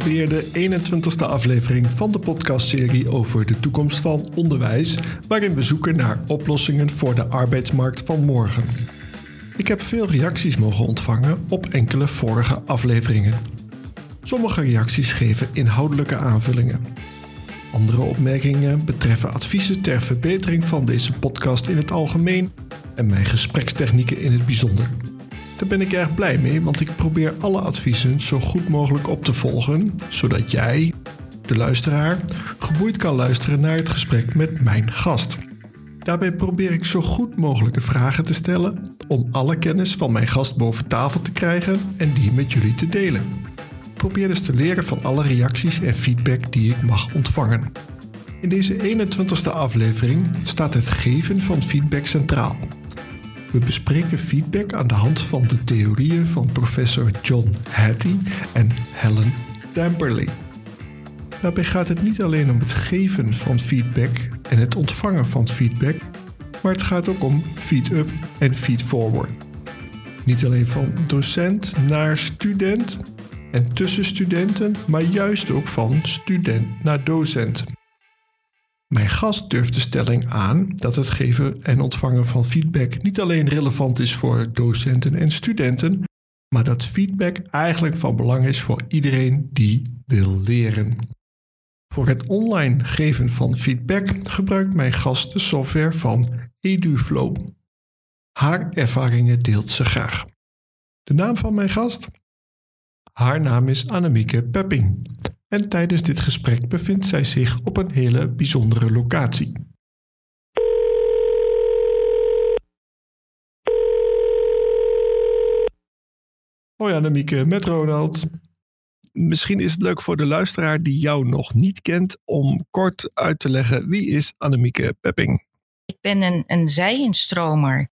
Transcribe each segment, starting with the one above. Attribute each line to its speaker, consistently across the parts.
Speaker 1: alweer de 21ste aflevering van de podcastserie over de toekomst van onderwijs, waarin we zoeken naar oplossingen voor de arbeidsmarkt van morgen. Ik heb veel reacties mogen ontvangen op enkele vorige afleveringen. Sommige reacties geven inhoudelijke aanvullingen. Andere opmerkingen betreffen adviezen ter verbetering van deze podcast in het algemeen en mijn gesprekstechnieken in het bijzonder. Daar ben ik erg blij mee, want ik probeer alle adviezen zo goed mogelijk op te volgen, zodat jij, de luisteraar, geboeid kan luisteren naar het gesprek met mijn gast. Daarbij probeer ik zo goed mogelijke vragen te stellen om alle kennis van mijn gast boven tafel te krijgen en die met jullie te delen. Probeer dus te leren van alle reacties en feedback die ik mag ontvangen. In deze 21ste aflevering staat het geven van feedback centraal. We bespreken feedback aan de hand van de theorieën van professor John Hattie en Helen Damperley. Daarbij gaat het niet alleen om het geven van feedback en het ontvangen van feedback, maar het gaat ook om feed-up en feed-forward. Niet alleen van docent naar student en tussen studenten, maar juist ook van student naar docent. Mijn gast durft de stelling aan dat het geven en ontvangen van feedback niet alleen relevant is voor docenten en studenten, maar dat feedback eigenlijk van belang is voor iedereen die wil leren. Voor het online geven van feedback gebruikt mijn gast de software van EduFlow. Haar ervaringen deelt ze graag. De naam van mijn gast? Haar naam is Annemieke Pepping en tijdens dit gesprek bevindt zij zich op een hele bijzondere locatie. Hoi Annemieke, met Ronald. Misschien is het leuk voor de luisteraar die jou nog niet kent om kort uit te leggen wie is Annemieke Pepping.
Speaker 2: Ik ben een, een zijinstromer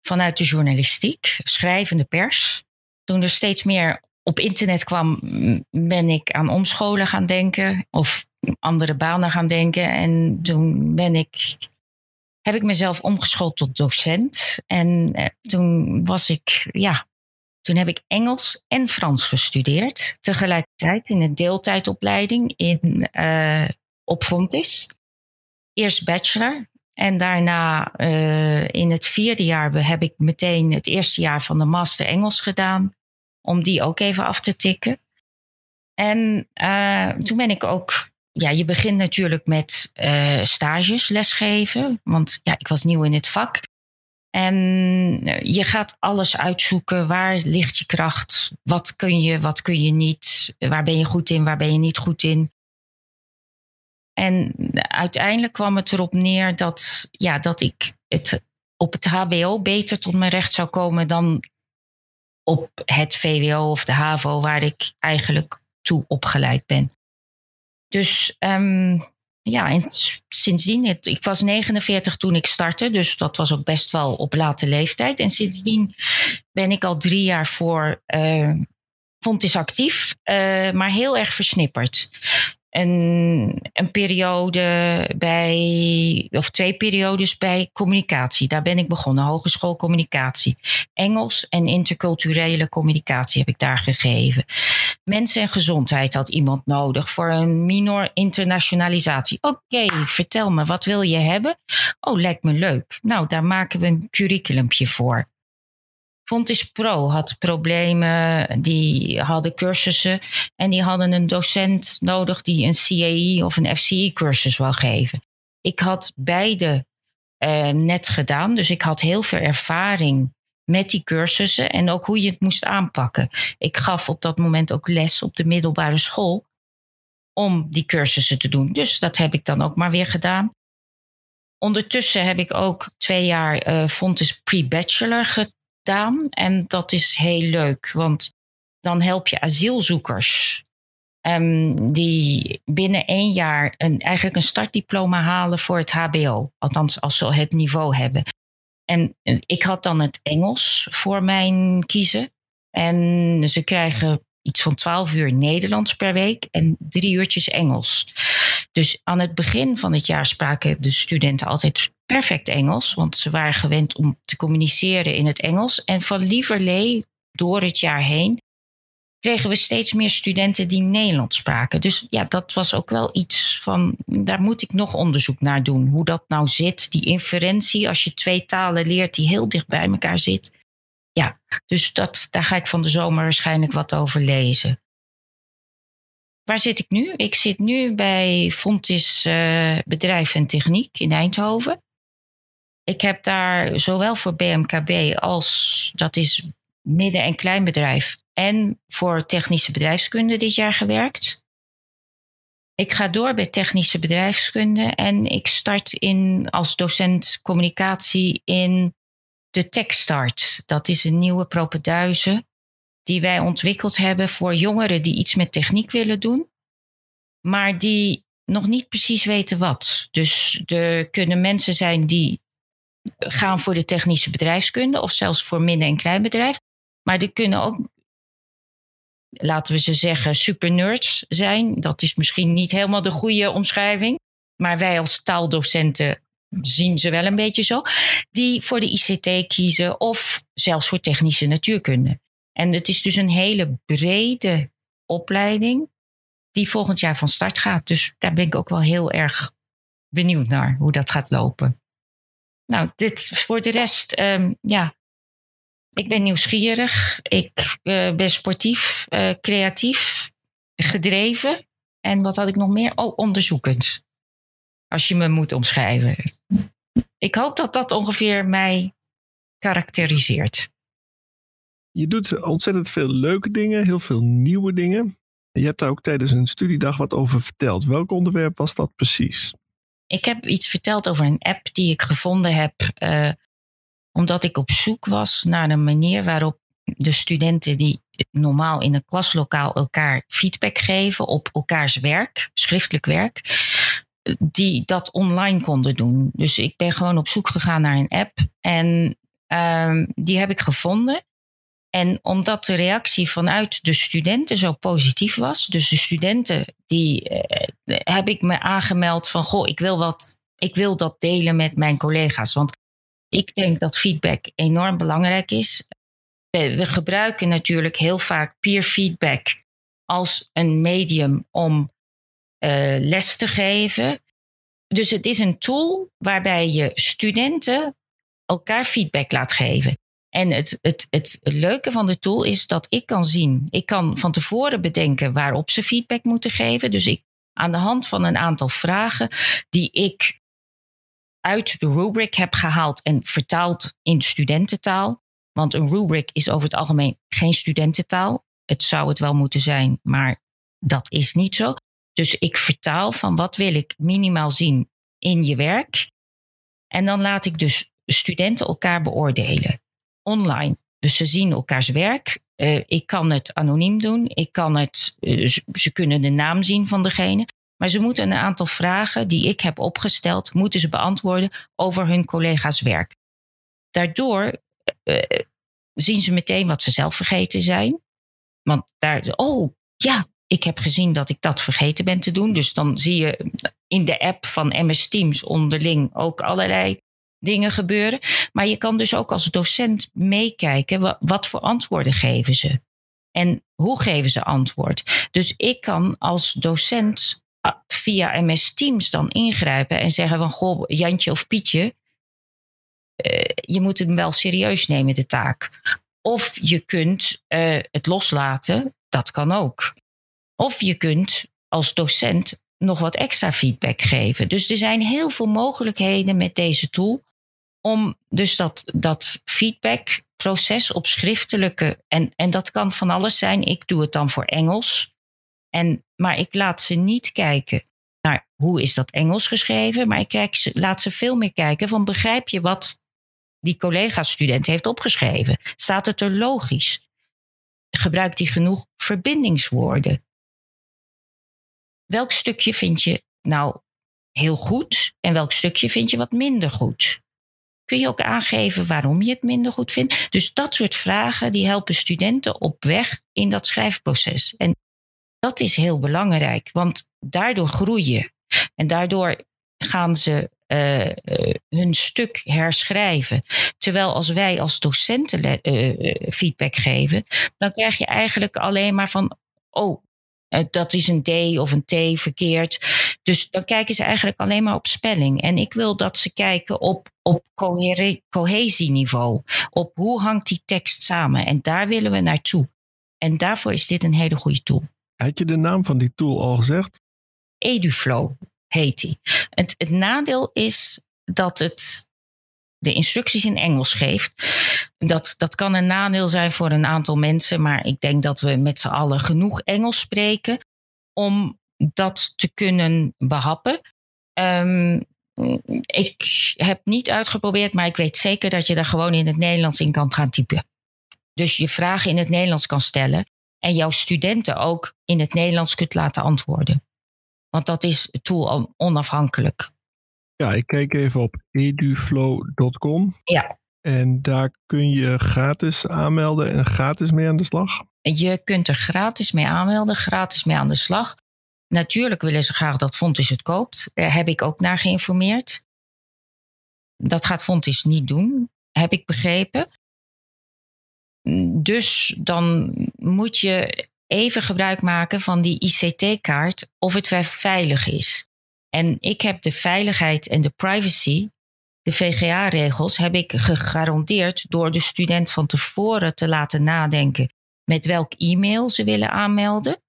Speaker 2: vanuit de journalistiek, schrijvende pers. Toen er steeds meer op internet kwam, ben ik aan omscholen gaan denken of andere banen gaan denken. En toen ben ik, heb ik mezelf omgeschoold tot docent. En eh, toen was ik, ja, toen heb ik Engels en Frans gestudeerd. Tegelijkertijd in een deeltijdopleiding in, uh, op Fontis. Eerst bachelor. En daarna uh, in het vierde jaar heb ik meteen het eerste jaar van de master Engels gedaan om die ook even af te tikken. En uh, toen ben ik ook, ja, je begint natuurlijk met uh, stages lesgeven, want ja, ik was nieuw in het vak. En je gaat alles uitzoeken. Waar ligt je kracht? Wat kun je, wat kun je niet? Waar ben je goed in? Waar ben je niet goed in? En uiteindelijk kwam het erop neer dat, ja, dat ik het op het HBO beter tot mijn recht zou komen dan op het VWO of de HAVO, waar ik eigenlijk toe opgeleid ben. Dus um, ja, en sindsdien, ik was 49 toen ik startte, dus dat was ook best wel op late leeftijd. En sindsdien ben ik al drie jaar voor uh, Fontis actief, uh, maar heel erg versnipperd een, een periode bij, of twee periodes bij communicatie. Daar ben ik begonnen, hogeschool communicatie. Engels en interculturele communicatie heb ik daar gegeven. Mensen en gezondheid had iemand nodig voor een minor internationalisatie. Oké, vertel me, wat wil je hebben? Oh, lijkt me leuk. Nou, daar maken we een curriculumpje voor. Fontis Pro had problemen, die hadden cursussen en die hadden een docent nodig die een CAI of een FCI-cursus wou geven. Ik had beide uh, net gedaan, dus ik had heel veel ervaring met die cursussen en ook hoe je het moest aanpakken. Ik gaf op dat moment ook les op de middelbare school om die cursussen te doen. Dus dat heb ik dan ook maar weer gedaan. Ondertussen heb ik ook twee jaar uh, Fontis Pre-Bachelor gedaan. En dat is heel leuk, want dan help je asielzoekers. Um, die binnen één jaar een, eigenlijk een startdiploma halen voor het HBO. Althans, als ze het niveau hebben. En ik had dan het Engels voor mijn kiezen. En ze krijgen iets van 12 uur Nederlands per week en drie uurtjes Engels. Dus aan het begin van het jaar spraken de studenten altijd perfect Engels, want ze waren gewend om te communiceren in het Engels. En van lieverlee door het jaar heen kregen we steeds meer studenten die Nederlands spraken. Dus ja, dat was ook wel iets van, daar moet ik nog onderzoek naar doen. Hoe dat nou zit, die inferentie, als je twee talen leert die heel dicht bij elkaar zit. Ja, dus dat, daar ga ik van de zomer waarschijnlijk wat over lezen. Waar zit ik nu? Ik zit nu bij Fontis uh, Bedrijf en Techniek in Eindhoven. Ik heb daar zowel voor BMKB als, dat is midden- en kleinbedrijf, en voor technische bedrijfskunde dit jaar gewerkt. Ik ga door bij technische bedrijfskunde en ik start in, als docent communicatie in de TechStart. Dat is een nieuwe propenduize die wij ontwikkeld hebben voor jongeren die iets met techniek willen doen, maar die nog niet precies weten wat. Dus er kunnen mensen zijn die gaan voor de technische bedrijfskunde of zelfs voor midden- en kleinbedrijf. Maar er kunnen ook, laten we ze zeggen, supernerds zijn. Dat is misschien niet helemaal de goede omschrijving. Maar wij als taaldocenten zien ze wel een beetje zo. Die voor de ICT kiezen of zelfs voor technische natuurkunde. En het is dus een hele brede opleiding die volgend jaar van start gaat. Dus daar ben ik ook wel heel erg benieuwd naar hoe dat gaat lopen. Nou, dit voor de rest, um, ja. Ik ben nieuwsgierig. Ik uh, ben sportief, uh, creatief, gedreven. En wat had ik nog meer? Oh, onderzoekend. Als je me moet omschrijven. Ik hoop dat dat ongeveer mij karakteriseert.
Speaker 3: Je doet ontzettend veel leuke dingen, heel veel nieuwe dingen. Je hebt daar ook tijdens een studiedag wat over verteld. Welk onderwerp was dat precies?
Speaker 2: Ik heb iets verteld over een app die ik gevonden heb, uh, omdat ik op zoek was naar een manier waarop de studenten die normaal in een klaslokaal elkaar feedback geven op elkaars werk, schriftelijk werk, die dat online konden doen. Dus ik ben gewoon op zoek gegaan naar een app en uh, die heb ik gevonden. En omdat de reactie vanuit de studenten zo positief was, dus de studenten die eh, heb ik me aangemeld van goh, ik wil wat, ik wil dat delen met mijn collega's. Want ik denk dat feedback enorm belangrijk is. We gebruiken natuurlijk heel vaak peer feedback als een medium om uh, les te geven. Dus het is een tool waarbij je studenten elkaar feedback laat geven. En het, het, het leuke van de tool is dat ik kan zien, ik kan van tevoren bedenken waarop ze feedback moeten geven. Dus ik aan de hand van een aantal vragen die ik uit de rubric heb gehaald en vertaald in studententaal. Want een rubric is over het algemeen geen studententaal. Het zou het wel moeten zijn, maar dat is niet zo. Dus ik vertaal van wat wil ik minimaal zien in je werk. En dan laat ik dus studenten elkaar beoordelen online. Dus ze zien elkaars werk. Uh, ik kan het anoniem doen. Ik kan het, uh, ze kunnen de naam zien van degene. Maar ze moeten een aantal vragen die ik heb opgesteld, moeten ze beantwoorden over hun collega's werk. Daardoor uh, zien ze meteen wat ze zelf vergeten zijn. Want daar, oh ja, ik heb gezien dat ik dat vergeten ben te doen. Dus dan zie je in de app van MS Teams onderling ook allerlei dingen gebeuren. Maar je kan dus ook als docent meekijken, wat voor antwoorden geven ze? En hoe geven ze antwoord? Dus ik kan als docent via MS Teams dan ingrijpen en zeggen van, goh, Jantje of Pietje, uh, je moet hem wel serieus nemen, de taak. Of je kunt uh, het loslaten, dat kan ook. Of je kunt als docent nog wat extra feedback geven. Dus er zijn heel veel mogelijkheden met deze tool om dus dat, dat feedbackproces op schriftelijke, en, en dat kan van alles zijn. Ik doe het dan voor Engels. En, maar ik laat ze niet kijken naar hoe is dat Engels geschreven, maar ik kijk, laat ze veel meer kijken van begrijp je wat die collega-student heeft opgeschreven? Staat het er logisch? Gebruikt hij genoeg verbindingswoorden? Welk stukje vind je nou heel goed en welk stukje vind je wat minder goed? kun je ook aangeven waarom je het minder goed vindt. Dus dat soort vragen die helpen studenten op weg in dat schrijfproces. En dat is heel belangrijk, want daardoor groeien. En daardoor gaan ze uh, hun stuk herschrijven. Terwijl als wij als docenten uh, feedback geven, dan krijg je eigenlijk alleen maar van, oh, dat is een D of een T verkeerd. Dus dan kijken ze eigenlijk alleen maar op spelling. En ik wil dat ze kijken op, op cohesieniveau. Op hoe hangt die tekst samen. En daar willen we naartoe. En daarvoor is dit een hele goede tool.
Speaker 3: Had je de naam van die tool al gezegd?
Speaker 2: EduFlow heet die. Het, het nadeel is dat het de instructies in Engels geeft. Dat, dat kan een nadeel zijn voor een aantal mensen, maar ik denk dat we met z'n allen genoeg Engels spreken om dat te kunnen behappen. Um, ik heb niet uitgeprobeerd, maar ik weet zeker dat je daar gewoon in het Nederlands in kan gaan typen. Dus je vragen in het Nederlands kan stellen en jouw studenten ook in het Nederlands kunt laten antwoorden. Want dat is tool onafhankelijk.
Speaker 3: Ja, ik kijk even op eduflow.com.
Speaker 2: Ja.
Speaker 3: En daar kun je gratis aanmelden en gratis mee aan de slag.
Speaker 2: Je kunt er gratis mee aanmelden, gratis mee aan de slag. Natuurlijk willen ze graag dat Fontis het koopt. Daar heb ik ook naar geïnformeerd. Dat gaat Fontis niet doen, heb ik begrepen. Dus dan moet je even gebruik maken van die ICT-kaart of het veilig is. En ik heb de veiligheid en de privacy, de VGA-regels, heb ik gegarandeerd door de student van tevoren te laten nadenken met welk e-mail ze willen aanmelden.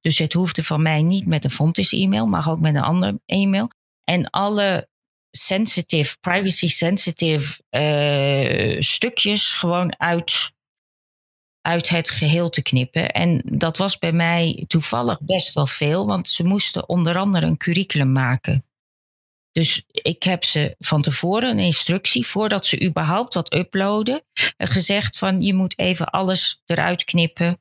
Speaker 2: Dus het hoefde van mij niet met een Fontis-e-mail, maar ook met een ander e-mail. En alle sensitive, privacy-sensitive uh, stukjes gewoon uit uit het geheel te knippen. En dat was bij mij toevallig best wel veel, want ze moesten onder andere een curriculum maken. Dus ik heb ze van tevoren een instructie, voordat ze überhaupt wat uploaden, gezegd van je moet even alles eruit knippen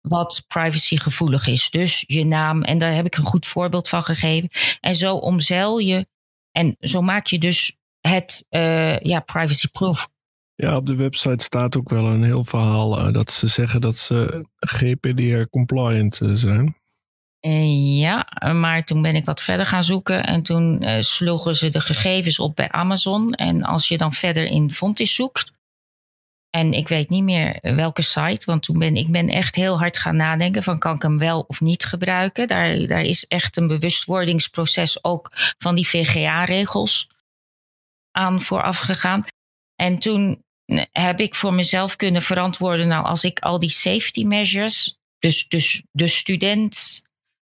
Speaker 2: wat privacygevoelig is. Dus je naam, en daar heb ik een goed voorbeeld van gegeven. En zo omzeil je, en zo maak je dus het uh, ja, privacy-proof
Speaker 3: ja, op de website staat ook wel een heel verhaal uh, dat ze zeggen dat ze GPDR-compliant uh, zijn.
Speaker 2: Uh, ja, maar toen ben ik wat verder gaan zoeken en toen sloegen ze de gegevens op bij Amazon. En als je dan verder in Fontis zoekt, en ik weet niet meer welke site, want toen ben ik ben echt heel hard gaan nadenken van kan ik hem wel of niet gebruiken. Daar, daar is echt een bewustwordingsproces ook van die VGA-regels aan vooraf gegaan. En toen heb ik voor mezelf kunnen verantwoorden. Nou, als ik al die safety measures, dus, dus de student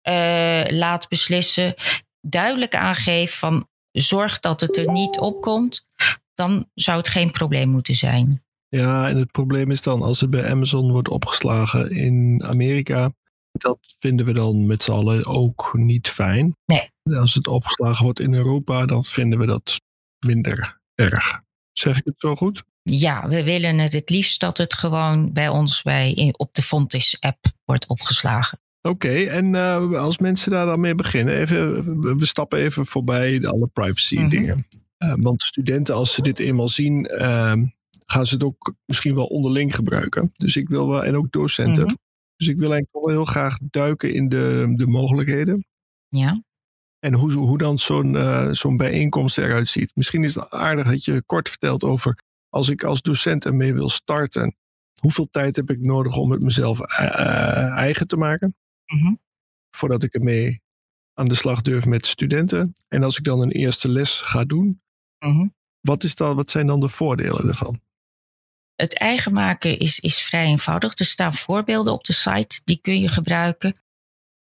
Speaker 2: uh, laat beslissen, duidelijk aangeef van zorg dat het er niet op komt, dan zou het geen probleem moeten zijn.
Speaker 3: Ja, en het probleem is dan als het bij Amazon wordt opgeslagen in Amerika, dat vinden we dan met z'n allen ook niet fijn.
Speaker 2: Nee.
Speaker 3: Als het opgeslagen wordt in Europa, dan vinden we dat minder erg. Zeg ik het zo goed?
Speaker 2: Ja, we willen het het liefst dat het gewoon bij ons bij, op de Fontis app wordt opgeslagen.
Speaker 3: Oké, en uh, als mensen daar dan mee beginnen, even, we stappen even voorbij alle privacy mhm. dingen. Uh, want studenten, als ze dit eenmaal zien, uh, gaan ze het ook misschien wel onderling gebruiken. Dus ik wil wel, en ook docenten. Mhm. Dus ik wil eigenlijk wel heel graag duiken in de, de mogelijkheden.
Speaker 2: Ja.
Speaker 3: En hoe, hoe dan zo'n uh, zo'n bijeenkomst eruit ziet. Misschien is het aardig dat je kort vertelt over als ik als docent ermee wil starten, hoeveel tijd heb ik nodig om het mezelf uh, eigen te maken?
Speaker 2: Mm-hmm.
Speaker 3: Voordat ik ermee aan de slag durf met studenten. En als ik dan een eerste les ga doen,
Speaker 2: mm-hmm.
Speaker 3: wat, is dan, wat zijn dan de voordelen ervan?
Speaker 2: Het eigen maken is, is vrij eenvoudig. Er staan voorbeelden op de site, die kun je gebruiken.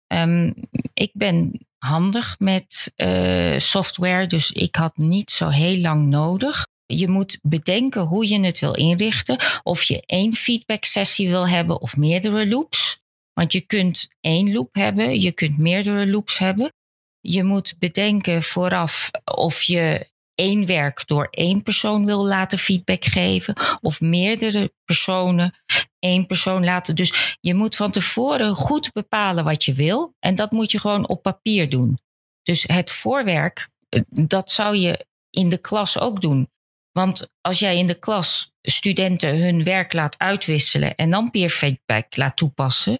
Speaker 2: Um, ik ben handig met uh, software, dus ik had niet zo heel lang nodig. Je moet bedenken hoe je het wil inrichten. Of je één feedback sessie wil hebben of meerdere loops. Want je kunt één loop hebben, je kunt meerdere loops hebben. Je moet bedenken vooraf of je één werk door één persoon wil laten feedback geven. Of meerdere personen één persoon laten. Dus je moet van tevoren goed bepalen wat je wil. En dat moet je gewoon op papier doen. Dus het voorwerk, eh, dat zou je in de klas ook doen. Want als jij in de klas studenten hun werk laat uitwisselen en dan peer feedback laat toepassen,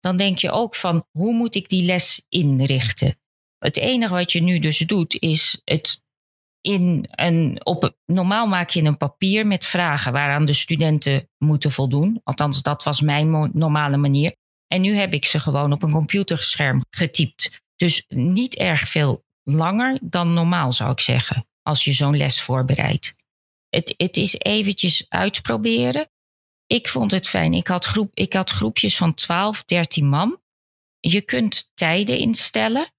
Speaker 2: dan denk je ook van hoe moet ik die les inrichten? Het enige wat je nu dus doet is het in een, op, normaal maak je een papier met vragen waaraan de studenten moeten voldoen. Althans, dat was mijn normale manier. En nu heb ik ze gewoon op een computerscherm getypt. Dus niet erg veel langer dan normaal, zou ik zeggen, als je zo'n les voorbereidt. Het, het is eventjes uitproberen. Ik vond het fijn. Ik had, groep, ik had groepjes van 12, 13 man. Je kunt tijden instellen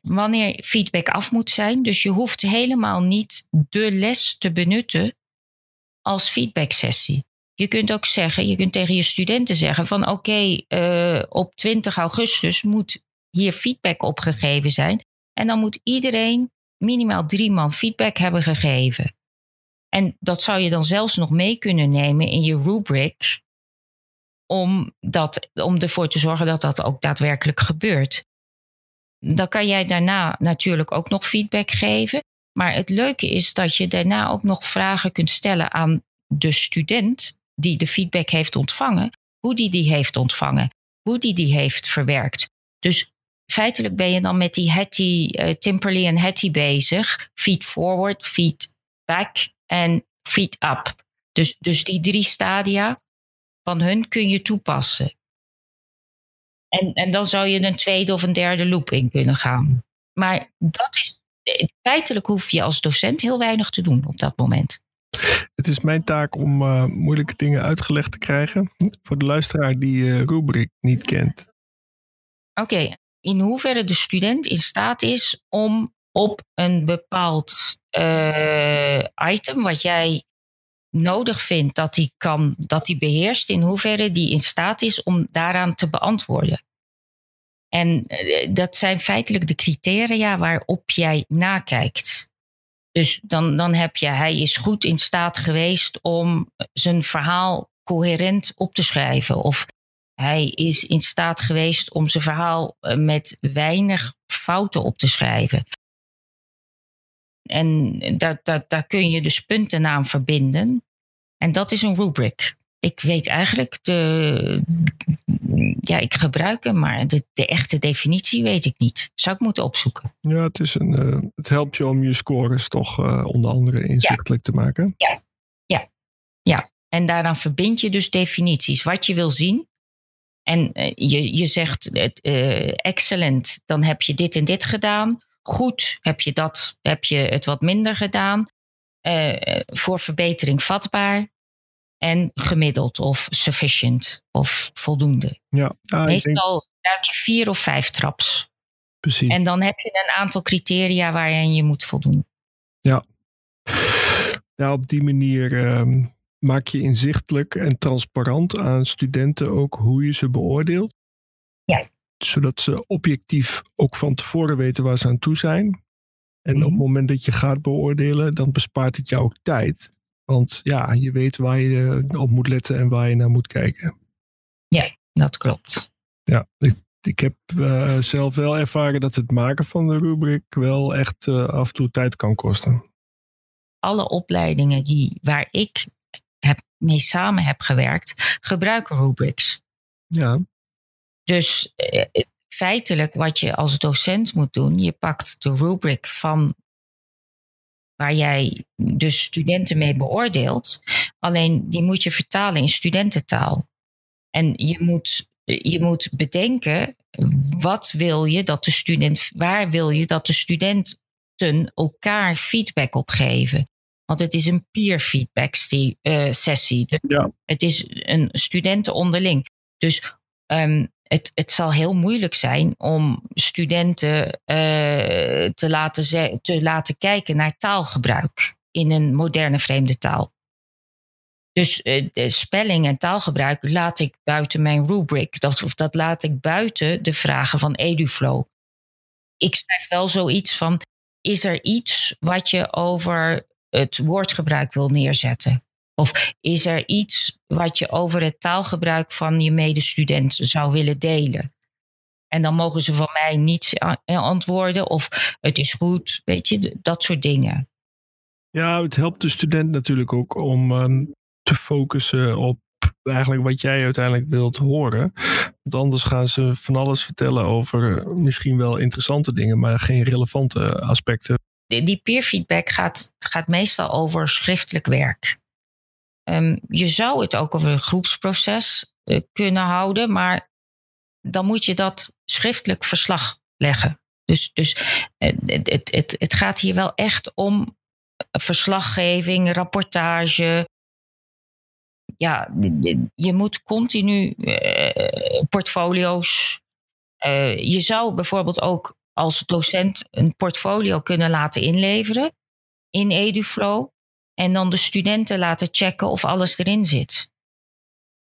Speaker 2: wanneer feedback af moet zijn. Dus je hoeft helemaal niet de les te benutten als feedbacksessie. Je kunt ook zeggen, je kunt tegen je studenten zeggen van oké, eh, op 20 augustus moet hier feedback opgegeven zijn. En dan moet iedereen minimaal drie man feedback hebben gegeven. En dat zou je dan zelfs nog mee kunnen nemen in je rubric. Om, dat, om ervoor te zorgen dat dat ook daadwerkelijk gebeurt. Dan kan jij daarna natuurlijk ook nog feedback geven. Maar het leuke is dat je daarna ook nog vragen kunt stellen aan de student die de feedback heeft ontvangen, hoe die die heeft ontvangen, hoe die die heeft verwerkt. Dus feitelijk ben je dan met die Hattie, uh, Timperley en Hattie bezig. Feed forward, feed back en feed up. Dus, dus die drie stadia van hun kun je toepassen. En, en dan zou je een tweede of een derde loop in kunnen gaan. Maar dat is, feitelijk hoef je als docent heel weinig te doen op dat moment.
Speaker 3: Het is mijn taak om uh, moeilijke dingen uitgelegd te krijgen voor de luisteraar die uh, rubric niet kent.
Speaker 2: Oké, in hoeverre de student in staat is om op een bepaald uh, item wat jij nodig vindt dat hij kan, dat hij beheerst, in hoeverre die in staat is om daaraan te beantwoorden. En dat zijn feitelijk de criteria waarop jij nakijkt. Dus dan, dan heb je, hij is goed in staat geweest om zijn verhaal coherent op te schrijven. Of hij is in staat geweest om zijn verhaal eh, met weinig fouten op te schrijven. En daar, daar, daar kun je dus punten aan verbinden. En dat is een rubric. Ik weet eigenlijk de. Ja, ik gebruik hem, maar de, de echte definitie weet ik niet. Zou ik moeten opzoeken.
Speaker 3: Ja, het, is een, uh, het helpt je om je scores toch uh, onder andere inzichtelijk te maken.
Speaker 2: Ja. ja, ja. En daaraan verbind je dus definities. Wat je wil zien, en uh, je, je zegt uh, excellent, dan heb je dit en dit gedaan. Goed, heb je, dat, heb je het wat minder gedaan. Uh, voor verbetering vatbaar. En gemiddeld of sufficient of voldoende.
Speaker 3: Ja,
Speaker 2: ah, Meestal denk... je vier of vijf traps.
Speaker 3: Precies.
Speaker 2: En dan heb je een aantal criteria waarin je moet voldoen.
Speaker 3: Ja, op die manier um, maak je inzichtelijk en transparant aan studenten ook hoe je ze beoordeelt.
Speaker 2: Ja.
Speaker 3: Zodat ze objectief ook van tevoren weten waar ze aan toe zijn. En mm -hmm. op het moment dat je gaat beoordelen, dan bespaart het jou ook tijd. Want ja, je weet waar je op moet letten en waar je naar moet kijken.
Speaker 2: Ja, dat klopt.
Speaker 3: Ja, ik, ik heb uh, zelf wel ervaren dat het maken van de rubric wel echt uh, af en toe tijd kan kosten.
Speaker 2: Alle opleidingen die, waar ik heb, mee samen heb gewerkt, gebruiken rubrics.
Speaker 3: Ja.
Speaker 2: Dus uh, feitelijk wat je als docent moet doen, je pakt de rubric van waar jij dus studenten mee beoordeelt. Alleen die moet je vertalen in studententaal. En je moet, je moet bedenken, wat wil je dat de student, waar wil je dat de studenten elkaar feedback op geven? Want het is een peer feedback uh, sessie.
Speaker 3: Ja.
Speaker 2: Het is een studenten onderling. Dus um, het, het zal heel moeilijk zijn om studenten uh, te, laten te laten kijken naar taalgebruik in een moderne vreemde taal. Dus de spelling en taalgebruik laat ik buiten mijn rubric. Dat, of dat laat ik buiten de vragen van EduFlow. Ik schrijf wel zoiets van: is er iets wat je over het woordgebruik wil neerzetten? Of is er iets wat je over het taalgebruik van je medestudent zou willen delen? En dan mogen ze van mij niets antwoorden of het is goed, weet je, dat soort dingen.
Speaker 3: Ja, het helpt de student natuurlijk ook om um, te focussen op eigenlijk wat jij uiteindelijk wilt horen. Want anders gaan ze van alles vertellen over misschien wel interessante dingen, maar geen relevante aspecten
Speaker 2: die peer feedback gaat, gaat meestal over schriftelijk werk. Um, je zou het ook over een groepsproces uh, kunnen houden, maar dan moet je dat schriftelijk verslag leggen. Dus, dus het, het, het, het gaat hier wel echt om verslaggeving, rapportage. Ja, je moet continu portfolio's. Je zou bijvoorbeeld ook als docent een portfolio kunnen laten inleveren in EduFlow. En dan de studenten laten checken of alles erin zit.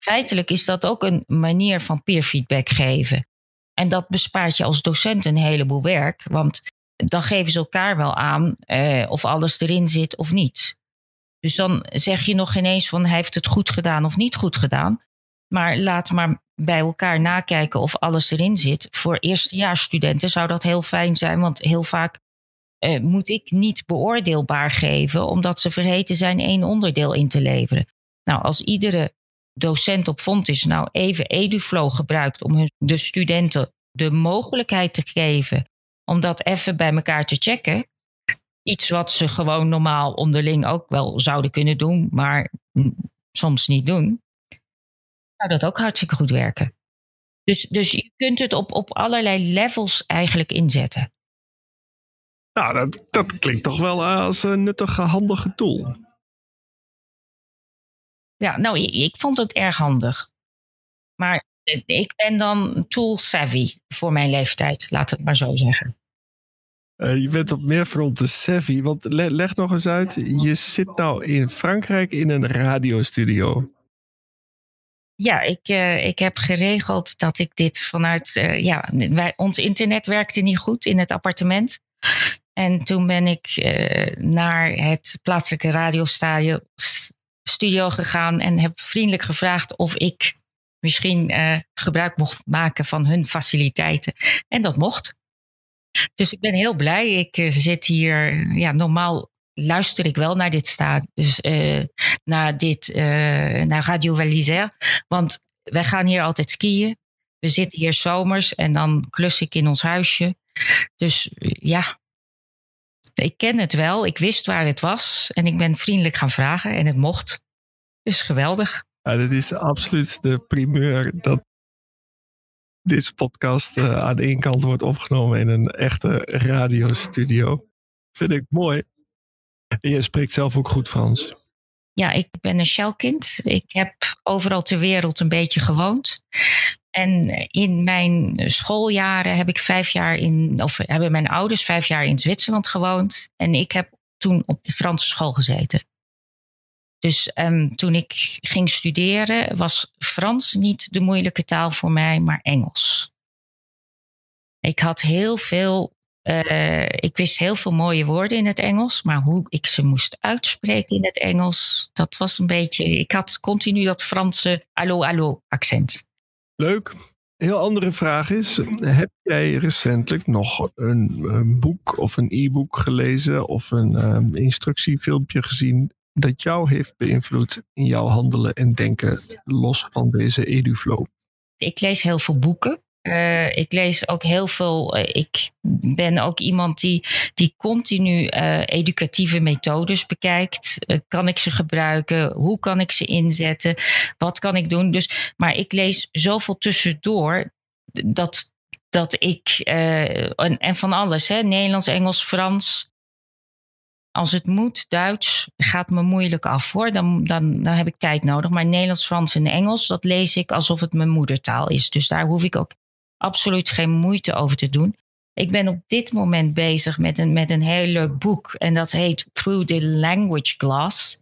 Speaker 2: Feitelijk is dat ook een manier van peer feedback geven. En dat bespaart je als docent een heleboel werk, want dan geven ze elkaar wel aan eh, of alles erin zit of niet. Dus dan zeg je nog geen eens van hij heeft het goed gedaan of niet goed gedaan. Maar laat maar bij elkaar nakijken of alles erin zit. Voor eerstejaarsstudenten zou dat heel fijn zijn, want heel vaak uh, moet ik niet beoordeelbaar geven, omdat ze vergeten zijn één onderdeel in te leveren. Nou, als iedere docent op Fontis nou even EduFlow gebruikt om hun, de studenten de mogelijkheid te geven om dat even bij elkaar te checken. Iets wat ze gewoon normaal onderling ook wel zouden kunnen doen, maar soms niet doen. Zou dat ook hartstikke goed werken. Dus, dus je kunt het op, op allerlei levels eigenlijk inzetten.
Speaker 3: Nou, dat, dat klinkt toch wel als een nuttige, handige tool.
Speaker 2: Ja, nou, ik vond het erg handig. Maar ik ben dan tool savvy voor mijn leeftijd, laat het maar zo zeggen.
Speaker 3: Uh, je bent op meer fronten savvy, want leg nog eens uit. Je zit nou in Frankrijk in een radiostudio.
Speaker 2: Ja, ik, uh, ik heb geregeld dat ik dit vanuit. Uh, ja, wij, ons internet werkte niet goed in het appartement. En toen ben ik naar het plaatselijke radiostudio gegaan en heb vriendelijk gevraagd of ik misschien uh, gebruik mocht maken van hun faciliteiten. En dat mocht. Dus ik ben heel blij. Ik uh, zit hier, ja, normaal luister ik wel naar dit staat, dus naar dit, naar Radio Valisaire. Want wij gaan hier altijd skiën. We zitten hier zomers en dan klus ik in ons huisje. Dus ja, ik ken het wel. Ik wist waar het was en ik ben vriendelijk gaan vragen en het mocht. Dus geweldig.
Speaker 3: Ja, dit is absoluut de primeur dat deze podcast uh, aan één kant wordt opgenomen in een echte radiostudio. Vind ik mooi. En je spreekt zelf ook goed Frans.
Speaker 2: Ja, ik ben een Shellkind. Ik heb overal ter wereld een beetje gewoond. En in mijn schooljaren heb ik vijf jaar in, of hebben mijn ouders vijf jaar in Zwitserland gewoond. En ik heb toen op de Franse school gezeten. Dus um, toen ik ging studeren, was Frans niet de moeilijke taal voor mij, maar Engels. Ik had heel veel, uh, ik wist heel veel mooie woorden in het Engels, maar hoe ik ze moest uitspreken in het Engels, dat was een beetje, ik had continu dat Franse allo allo accent.
Speaker 3: Leuk. Heel andere vraag is: heb jij recentelijk nog een, boek of een e-book gelezen of een um, instructiefilmpje gezien dat jou heeft beïnvloed in jouw handelen en denken, los van deze EduFlow?
Speaker 2: Ik lees heel veel boeken. Uh, ik lees ook heel veel. Uh, ik ben ook iemand die, die continu uh, educatieve methodes bekijkt. kan ik ze gebruiken? Hoe kan ik ze inzetten? Wat kan ik doen? Dus, maar ik lees zoveel tussendoor dat, dat ik. En, en, van alles, hè? Nederlands, Engels, Frans als het moet, Duits gaat me moeilijk af hoor. Dan, dan, dan heb ik tijd nodig. Maar Nederlands, Frans en Engels, dat lees ik alsof het mijn moedertaal is. Dus daar hoef ik ook absoluut geen moeite over te doen. Ik ben op dit moment bezig met een, met een heel leuk boek. En dat heet Through the Language Glass.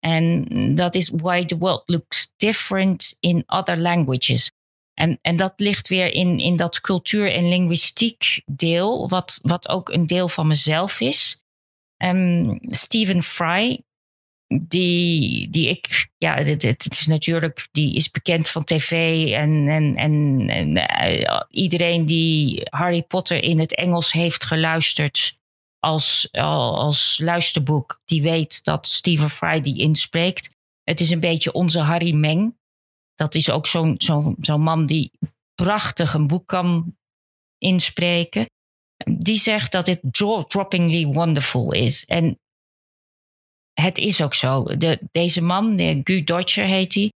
Speaker 2: En dat is Why the World Looks Different in Other Languages. En, en dat ligt weer in, in dat cultuur- en linguïstiek deel, wat, wat ook een deel van mezelf is. Um, Stephen Fry, die, die ik, ja, het, het, is natuurlijk, die is bekend van tv en, en, en, en uh, iedereen die Harry Potter in het Engels heeft geluisterd als, als luisterboek, die weet dat Stephen Fry die inspreekt. Het is een beetje onze Harry Meng. Dat is ook zo'n zo'n zo'n man die prachtig een boek kan inspreken. Die zegt dat het jaw-droppingly wonderful is. En het is ook zo. De, deze man, de Gu Dodger heet hij,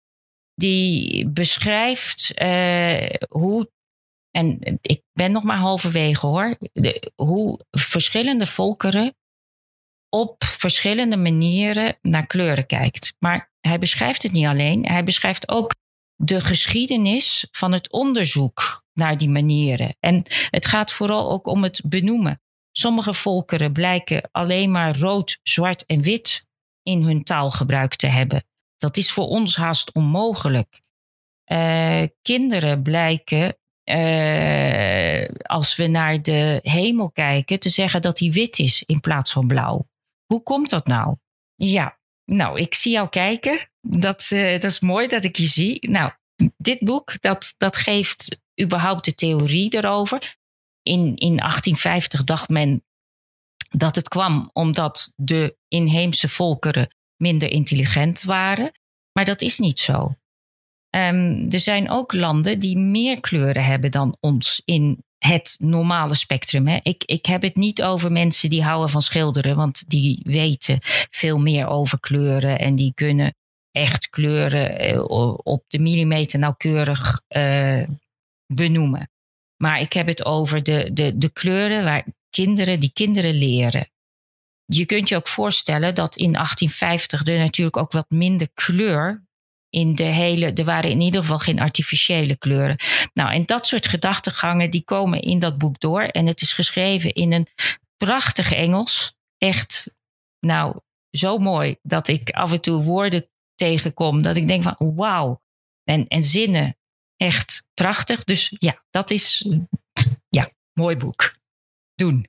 Speaker 2: die beschrijft uh, hoe, en ik ben nog maar halverwege hoor, de, hoe verschillende volkeren op verschillende manieren naar kleuren kijkt. Maar hij beschrijft het niet alleen, hij beschrijft ook de geschiedenis van het onderzoek naar die manieren. En het gaat vooral ook om het benoemen. Sommige volkeren blijken alleen maar rood, zwart en wit in hun taalgebruik te hebben. Dat is voor ons haast onmogelijk. Uh, kinderen blijken, uh, als we naar de hemel kijken, te zeggen dat hij wit is in plaats van blauw. Hoe komt dat nou? Ja, nou, ik zie jou kijken. Dat, uh, dat is mooi dat ik je zie. Nou, dit boek, dat, dat geeft überhaupt de theorie erover. In, in 1850 dacht men dat het kwam omdat de inheemse volkeren minder intelligent waren. Maar dat is niet zo. Um, er zijn ook landen die meer kleuren hebben dan ons in het normale spectrum. Hè. Ik, ik heb het niet over mensen die houden van schilderen, want die weten veel meer over kleuren en die kunnen echt kleuren eh, op de millimeter nauwkeurig uh, benoemen. Maar ik heb het over de, de, de kleuren waar kinderen, die kinderen leren. Je kunt je ook voorstellen dat in 1850 er natuurlijk ook wat minder kleur in de hele. Er waren in ieder geval geen artificiële kleuren. Nou, en dat soort gedachtegangen die komen in dat boek door. En het is geschreven in een prachtig Engels. Echt, nou, zo mooi dat ik af en toe woorden tegenkom. Dat ik denk van wauw. En, en zinnen. Echt prachtig. Dus ja, dat is ja, mooi boek doen,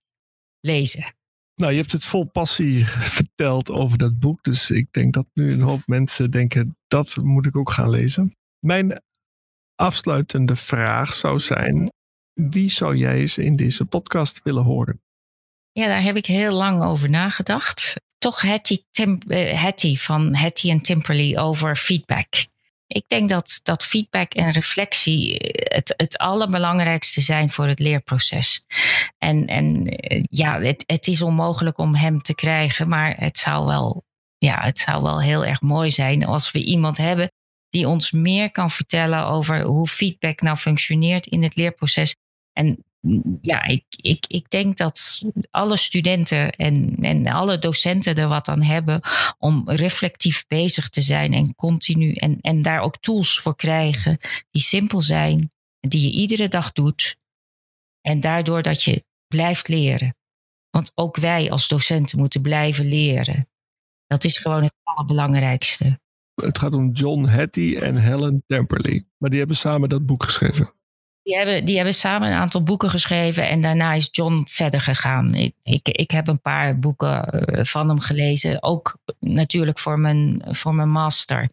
Speaker 2: lezen.
Speaker 3: Nou, je hebt het vol passie verteld over dat boek. Dus ik denk dat nu een hoop mensen denken, dat moet ik ook gaan lezen. Mijn afsluitende vraag zou zijn, wie zou jij eens in deze podcast willen horen?
Speaker 2: Ja, daar heb ik heel lang over nagedacht. Toch Hattie, Tim, uh, Hattie van Hattie en Timperley over feedback. Ik denk dat, dat feedback en reflectie eh, het, het allerbelangrijkste zijn voor het leerproces. En, en eh, ja, het, het is onmogelijk om hem te krijgen, maar het zou, wel, ja, het zou wel heel erg mooi zijn als we iemand hebben die ons meer kan vertellen over hoe feedback nou functioneert in het leerproces. En ja, ik, ik, ik denk dat alle studenten en, en alle docenten er wat aan hebben om reflectief bezig te zijn en continu en, en daar ook tools voor krijgen die simpel zijn, die je iedere dag doet. En daardoor dat je blijft leren. Want ook wij als docenten moeten blijven leren. Dat is gewoon het allerbelangrijkste.
Speaker 3: Het gaat om John Hattie en Helen Temperley. Maar die hebben samen dat boek geschreven.
Speaker 2: Die hebben, die hebben samen een aantal boeken geschreven en daarna is John verder gegaan. Ik, ik, ik heb een paar boeken eh, van hem gelezen, ook natuurlijk voor mijn, voor mijn master.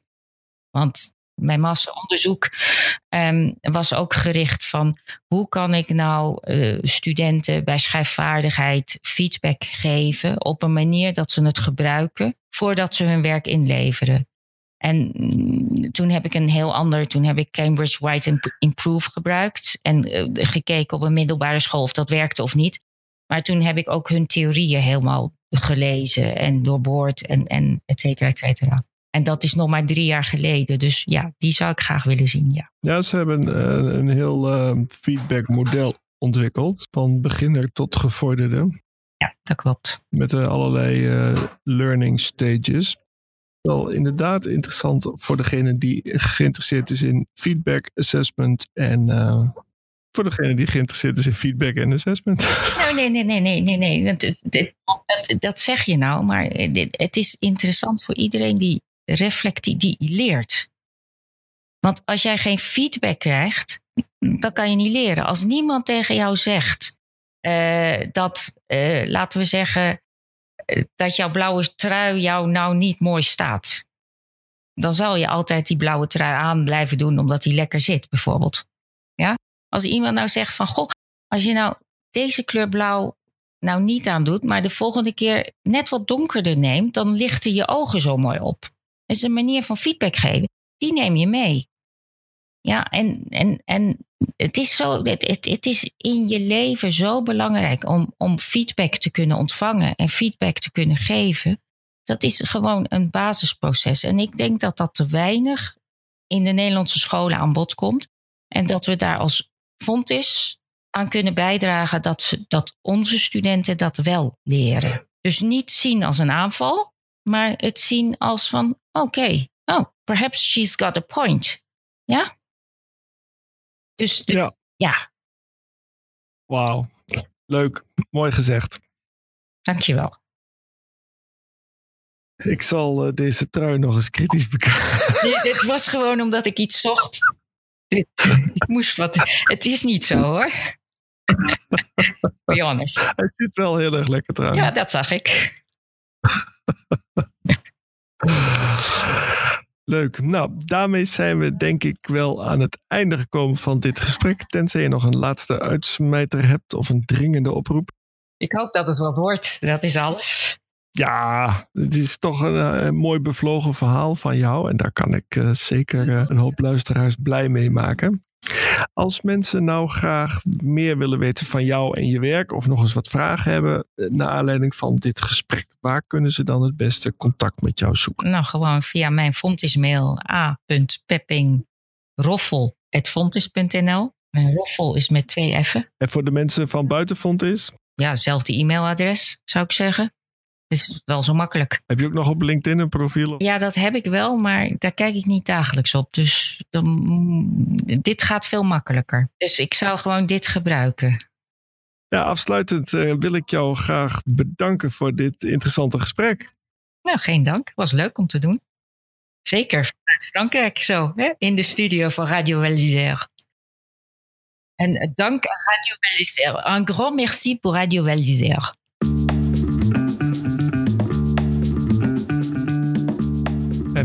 Speaker 2: Want mijn masteronderzoek um, was ook gericht van hoe kan ik nou uh, studenten bij schrijfvaardigheid feedback geven op een manier dat ze het gebruiken voordat ze hun werk inleveren. En mm, toen heb ik een heel ander, toen heb ik Cambridge Write Improve gebruikt en uh, gekeken op een middelbare school of dat werkte of niet. Maar toen heb ik ook hun theorieën helemaal gelezen en doorboord en, en et cetera, et cetera. En dat is nog maar drie jaar geleden. Dus ja, die zou ik graag willen zien, ja.
Speaker 3: Ja, ze hebben uh, een heel uh, feedbackmodel ontwikkeld. Van beginner tot gevorderde.
Speaker 2: Ja, dat klopt.
Speaker 3: Met uh, allerlei learning stages wel inderdaad interessant voor degene die geïnteresseerd is in feedback, assessment en uh, voor degene die geïnteresseerd is in feedback en assessment.
Speaker 2: nee, nee, nee, nee, nee, nee. Dat, dat, dat zeg je nou, maar het is interessant voor iedereen die reflectief, die leert. Want als jij geen feedback krijgt, dan kan je niet leren. Als niemand tegen jou zegt uh, dat, uh, laten we zeggen, dat jouw blauwe trui jou nou niet mooi staat. Dan zal je altijd die blauwe trui aan blijven doen omdat die lekker zit, bijvoorbeeld. Ja? Als iemand nou zegt van, goh, als je nou deze kleur blauw nou niet aan doet, maar de volgende keer net wat donkerder neemt, dan lichten je ogen zo mooi op. Dat is een manier van feedback geven. Die neem je mee. Ja, en, en, en het is, zo, het, het, is in je leven zo belangrijk om, om feedback te kunnen ontvangen en feedback te kunnen geven. Dat is gewoon een basisproces. En ik denk dat dat te weinig in de Nederlandse scholen aan bod komt. En dat we daar als Fontis aan kunnen bijdragen dat, ze, dat onze studenten dat wel leren. Dus niet zien als een aanval, maar het zien als van oké, oh, perhaps she's got a point. Ja? Dus
Speaker 3: Ja.
Speaker 2: ja,
Speaker 3: Wauw. Leuk. Mooi gezegd.
Speaker 2: dankjewel.
Speaker 3: Ik zal eh, deze trui nog eens kritisch bekijken.
Speaker 2: Dit, dit was gewoon omdat ik iets zocht. Ik moest wat. Het is niet zo hoor. Be honest.
Speaker 3: Hij zit wel heel erg lekker trouwens.
Speaker 2: Ja, dat zag ik.
Speaker 3: Leuk. Nou, daarmee zijn we denk ik wel aan het einde gekomen van dit gesprek. Tenzij je nog een laatste uitsmijter hebt of een dringende oproep.
Speaker 2: Ik hoop dat het wat wordt. Dat is alles.
Speaker 3: Ja, het is toch een, eh, een mooi bevlogen verhaal van jou. En daar kan ik eh, zeker eh, een hoop luisteraars blij mee maken. Als mensen nou graag meer willen weten van jou en je werk, of nog eens wat vragen hebben eh, naar aanleiding van dit gesprek, waar kunnen ze dan het beste contact met jou zoeken?
Speaker 2: Nou, gewoon via mijn Fontismail a.peppingroffel.fontis.nl. Mijn roffel is met twee F'en.
Speaker 3: En voor de mensen van buitenfond is,
Speaker 2: Ja, hetzelfde e-mailadres zou ik zeggen. Het is wel zo makkelijk.
Speaker 3: heb je ook nog op LinkedIn een profiel?
Speaker 2: Ja, dat heb ik wel, maar daar kijk ik niet dagelijks op. Dus dan, dit gaat veel makkelijker. Dus ik zou gewoon dit gebruiken.
Speaker 3: Ja, afsluitend eh, wil ik jou graag bedanken voor dit interessante gesprek.
Speaker 2: Nou, geen dank. Was leuk om te doen. Zeker uit Frankrijk zo, hè? in de studio van Radio Val En eh, dank aan Radio Val Un grand merci pour Radio Val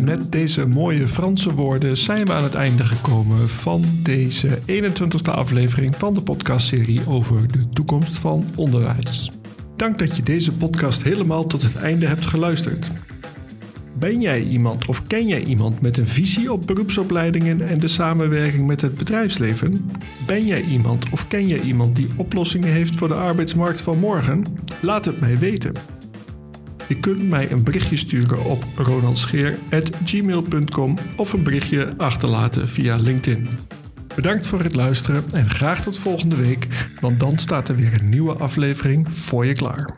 Speaker 3: met deze mooie Franse woorden zijn we aan het einde gekomen van deze 21ste aflevering van de podcastserie over de toekomst van onderwijs. Dank dat je deze podcast helemaal tot het einde hebt geluisterd. Ben jij iemand of ken jij iemand met een visie op beroepsopleidingen en de samenwerking met het bedrijfsleven? Ben jij iemand of ken jij iemand die oplossingen heeft voor de arbeidsmarkt van morgen? Laat het mij weten. Je kunt mij een berichtje sturen op ronaldscheer.gmail.com of een berichtje achterlaten via LinkedIn. Bedankt voor het luisteren en graag tot volgende week, want dan staat er weer een nieuwe aflevering voor je klaar.